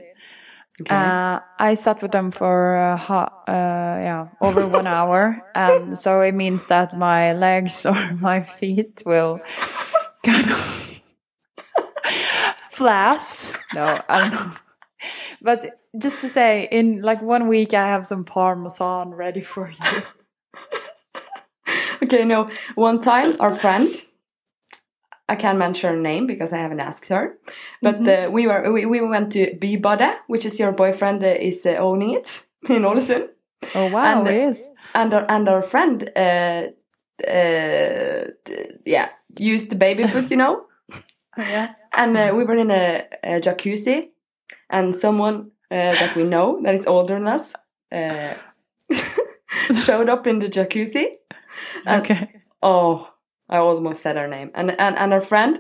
Okay. Uh, I sat with them for uh, ha- uh, yeah over one [LAUGHS] hour, and so it means that my legs [LAUGHS] or my feet will kind of [LAUGHS] flash. No, I don't know. But just to say, in like one week, I have some parmesan ready for you. okay, no. One time, our friend, I can't mention her name because I haven't asked her, but uh, we were we, we went to Bybada, which is your boyfriend uh, is uh, owning it [LAUGHS] in Ålesund. Oh wow, And- it is. and our, and our friend uh, uh, yeah used the baby foot you know [LAUGHS] Yeah. and uh, we were in a, a jacuzzi and someone uh, that we know that is older than us uh, [LAUGHS] showed up in the jacuzzi and, Okay. oh i almost said her name and, and and our friend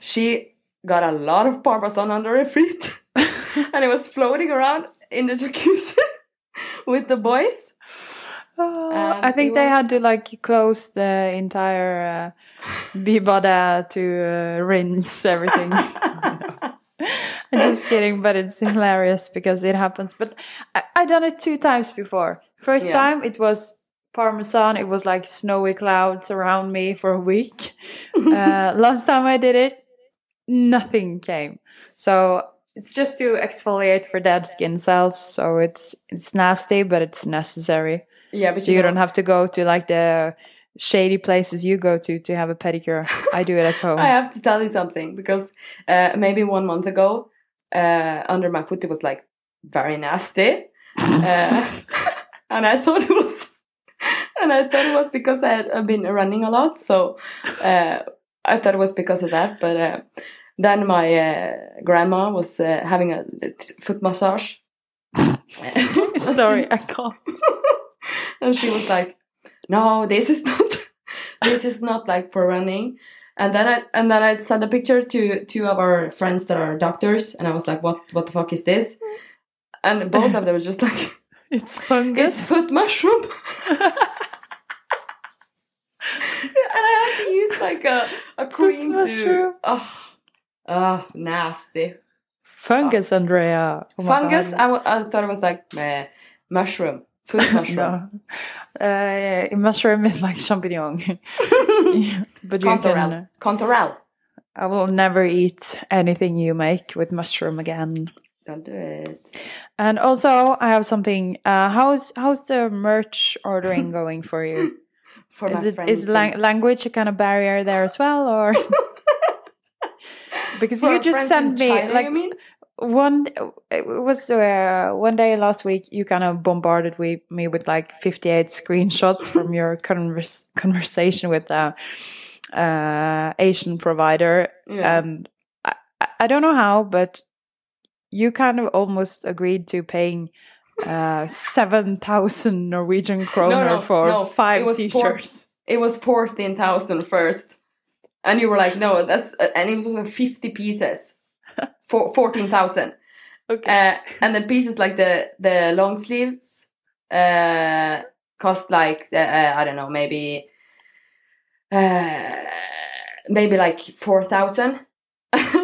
she got a lot of parmesan under her feet [LAUGHS] and it was floating around in the jacuzzi [LAUGHS] with the boys Oh, I think they was- had to like close the entire uh, Bibada to uh, rinse everything. [LAUGHS] I'm just kidding, but it's hilarious because it happens. But I, I done it two times before. First Yeah. time it was Parmesan. It was like snowy clouds around me for a week. [LAUGHS] uh, last time I did it, nothing came. So it's just to exfoliate for dead skin cells. So it's it's nasty, but it's necessary. yeah but So you know- don't have to go to like the shady places you go to to have a pedicure. I do it at [LAUGHS] home. I have to tell you something because uh, maybe one month ago, uh, under my foot it was like very nasty, uh, [LAUGHS] and I thought it was, and I thought it was because I had been running a lot, so uh, I thought it was because of that. But uh, then my uh, grandma was uh, having a foot massage. [LAUGHS] Sorry, I can't. [LAUGHS] and she was like, "No, this is not. [LAUGHS] this is not like for running." And then I and then I sent a picture to two of our friends that are doctors, and I was like, "What? What the fuck is this?" And both of them were just like, It's fungus. "It's foot mushroom." And I had to use like a a cream to. mushroom. Oh, oh, nasty fungus, Andrea. Oh fungus. I, w- I thought it was like [LAUGHS] uh, mushroom, foot mushroom. no. Uh, mushroom is like champignon. [LAUGHS] but you Contorel. can. Contorel. I will never eat anything you make with mushroom again. Don't do it. And also, I have something. Uh, how's how's the merch ordering [LAUGHS] going for you? For is my it friends is lang- language a kind of barrier there as well, or [LAUGHS] [LAUGHS] because For you just sent me China, like mean? one it was uh, one day last week you kind of bombarded we, me with like 58 screenshots [LAUGHS] from your convers- conversation with a uh, asian provider Yeah. and I- I don't know how but you kind of almost agreed to paying uh 7000 norwegian kroner no, for no, five it was t-shirts It was 14,000 first. And you were like, no, that's, uh, and it was like 50 pieces. [LAUGHS] For 14,000. Okay. Uh, and the pieces like the the long sleeves uh, cost like uh, I don't know maybe uh, maybe like four thousand.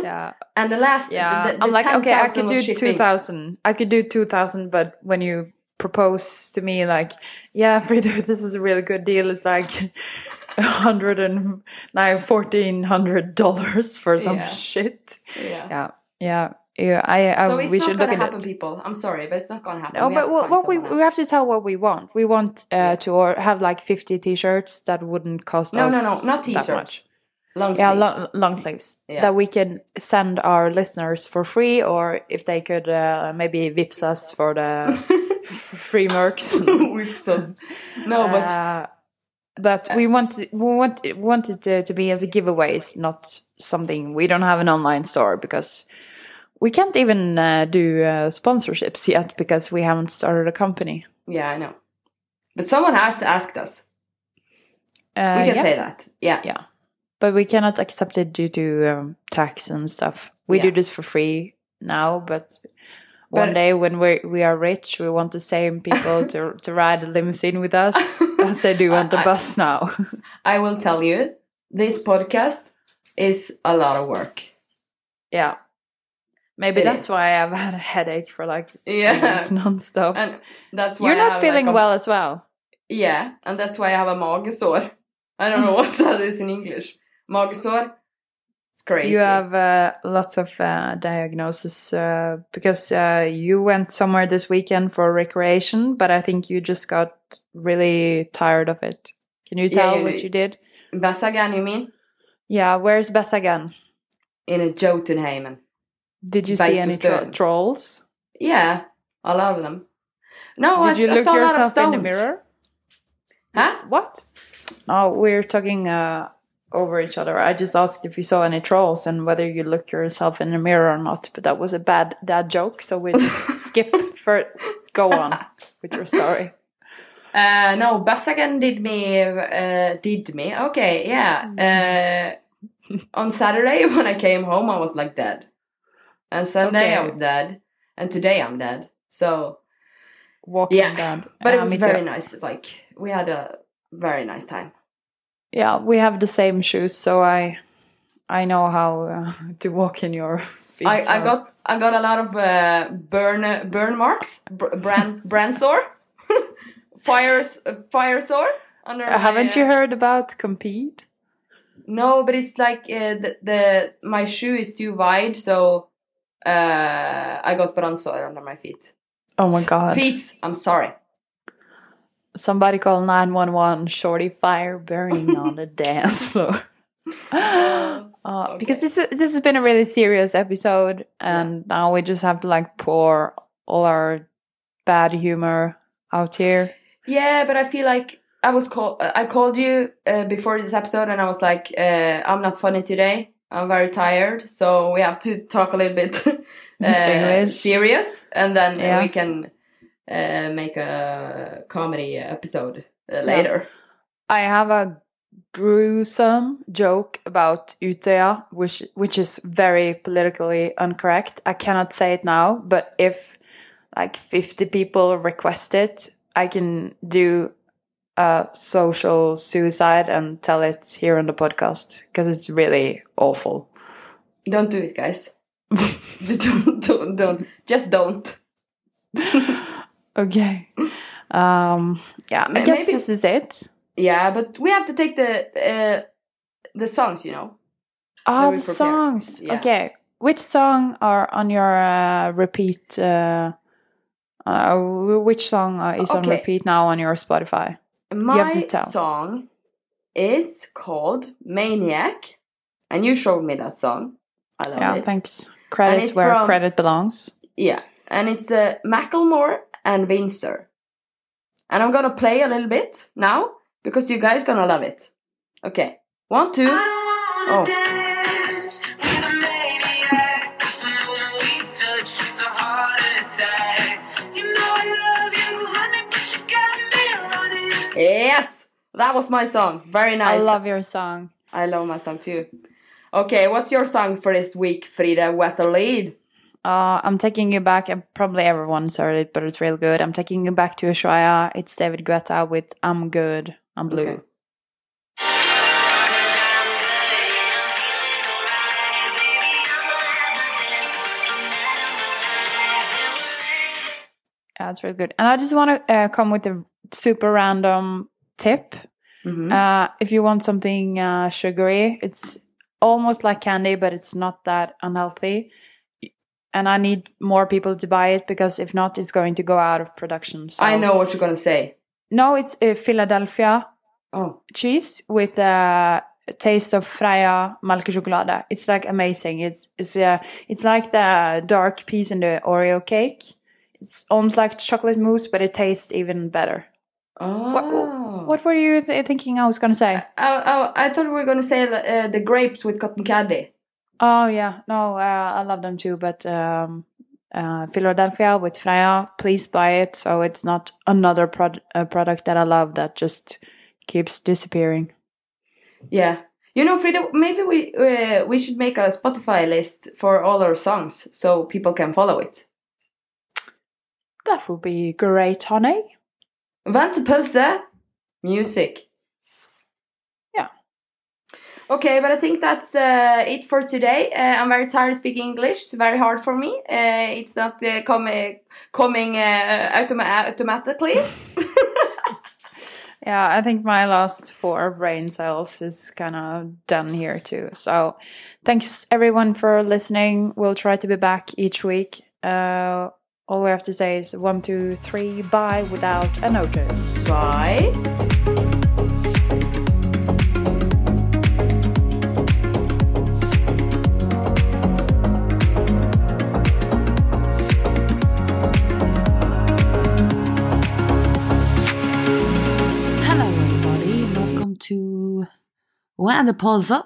Yeah. And the last Yeah. the, the I'm like, okay, I could do shipping. two thousand. I could do two thousand, but when you propose to me, like, yeah, Frida, [LAUGHS] this is a really good deal. It's like a [LAUGHS] hundred and now fourteen hundred dollars for some Yeah. shit. Yeah. Yeah, yeah, yeah. I, I So it's we not should gonna happen, it. people. I'm sorry, but it's not gonna happen. No, We but what, what we someone we have to tell what we want. We want uh, Yeah. to or have like fifty t-shirts that wouldn't cost No, us no, no, not t-shirts. Long Yeah, sleeves. long, long sleeves Yeah. that we can send our listeners for free, or if they could uh, maybe vips us for the [LAUGHS] free mercs. [LAUGHS] Whips us. No, but Uh, but we want we want we want it to, to be as a giveaway, giveaways, not something. We don't have an online store because we can't even uh, do uh, sponsorships yet because we haven't started a company. yeah, I know. But someone has asked us. Uh, We can yeah. say that. Yeah. Yeah. But we cannot accept it due to um, tax and stuff. We do this for free now, but one But- day when we we are rich, we want the same people [LAUGHS] to to ride a limousine with us as they do on the [LAUGHS] I- bus now. I will tell you, this podcast is a lot of work. yeah. Maybe It that's is. why I've had a headache for like Yeah. [LAUGHS] non-stop. And that's why You're not feeling like, a- well as well. Yeah, and that's why I have a magesår. I don't know what that is in English. Magesår. It's crazy. You have uh, lots of uh, diagnosis uh, because uh, you went somewhere this weekend for recreation, but I think you just got really tired of it. Can you tell yeah, what you did? Bessagan, you mean? Yeah, where's Bessagan? In a Jotunheimen. Did you see any tro- trolls? Yeah, a lot of them. No, I, Did you I look saw a lot of yourself in the mirror? Huh? What? No, we're talking uh, over each other. I just asked if you saw any trolls and whether you look yourself in the mirror or not. But that was a bad dad joke, so we just [LAUGHS] skip for. Go on with your story. Uh, no, Bessagan did me. Uh, did me? Okay, yeah. Uh, on Saturday [LAUGHS] when I came home, I was like dead, and Sunday I was dead, and today I'm dead. So, Walking Yeah, down. but it was very too. nice. Like we had a very nice time. Yeah, we have the same shoes, so I, I know how uh, [LAUGHS] to walk in your [LAUGHS] feet. I, I got I got a lot of uh, burn burn marks, br- brand [LAUGHS] brand sore, fire s- uh, fire sore under. Uh, haven't you uh, heard about compete? No, but it's like uh, the, the my shoe is too wide, so uh, I got brand sore under my feet. Oh my god! Feet. I'm sorry. Somebody call nine one one. Shorty fire burning on the [LAUGHS] dance floor. [LAUGHS] Uh, Because this this has been a really serious episode, and now we just have to like pour all our bad humor out here. Yeah, but I feel like I was called. I called you uh, before this episode, and I was like, uh, "I'm not funny today. I'm very tired, so we have to talk a little bit [LAUGHS] uh, serious, and then uh, Yeah. we can uh, make a comedy episode uh, later." I have a gruesome joke about Utøya, which which is very politically incorrect. I cannot say it now, but if like fifty people request it, I can do a social suicide and tell it here on the podcast because it's really awful. Don't do it, guys. [LAUGHS] [LAUGHS] don't, don't, don't. Just don't. [LAUGHS] Okay. Um, yeah, I guess maybe- this is it. Yeah, but we have to take the uh, the songs, you know. We the prepare. songs. Yeah. Okay. Which song are on your uh, repeat? Uh, uh, which song uh, is on repeat now on your Spotify? My have to tell. song is called Maniac, and you showed me that song. I love yeah, it. thanks. Credit where from- credit belongs. Yeah, and it's uh, Macklemore and Windsor. And I'm gonna play a little bit now because you guys gonna love it. Okay, one, two. Oh. dance with a maniac. The moment we touch, it's a heart attack. You know I love you, honey, but you got me running. Yes, that was my song. Very nice. I love your song. I love my song too. Okay, what's your song for this week, Frida Westerlead? Uh, I'm taking you back. Probably everyone's heard it, but it's real good. I'm taking you back to Ushuaia. It's David Guetta with "I'm Good, I'm Blue." Okay. Yeah, it's really good. And I just want to uh, come with a super random tip. Mhm. Uh, if you want something uh, sugary, it's almost like candy, but it's not that unhealthy. And I need more people to buy it because if not, it's going to go out of production. So. I know what you're gonna say. No, it's uh, Philadelphia Oh, cheese with a taste of Freia melkechokolade. It's like amazing. It's it's uh, it's like the dark piece in the Oreo cake. It's almost like chocolate mousse, but it tastes even better. oh. What were you th- thinking I was gonna say? I, I, I thought we were gonna say uh, the grapes with cotton candy. Oh yeah, no, uh, I love them too. But um, uh, Philadelphia with Freya, please buy it. So it's not another prod- uh, product that I love that just keeps disappearing. Yeah. You know, Frida, maybe we uh, we should make a Spotify list for all our songs so people can follow it. That would be great, honey. Ventepølse, music. Okay, but I think that's uh, it for today. Uh, I'm very tired of speaking English. It's very hard for me. Uh, it's not uh, coming coming uh, automa- automatically. [LAUGHS] Yeah, I think my last four brain cells is kind of done here too. So thanks everyone for listening. We'll try to be back each week. Uh, all we have to say is one, two, three, bye without a notice. Bye. Waderpulsa.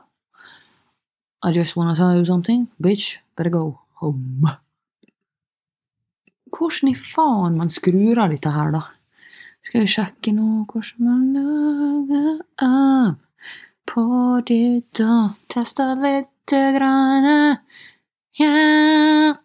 I just want to tell you something. Bitch, better go home. Hvordan i faen man skrur av dette her, da? Skal vi sjekke nå hvordan man lager av på ditt og Tester litt grann. Ja.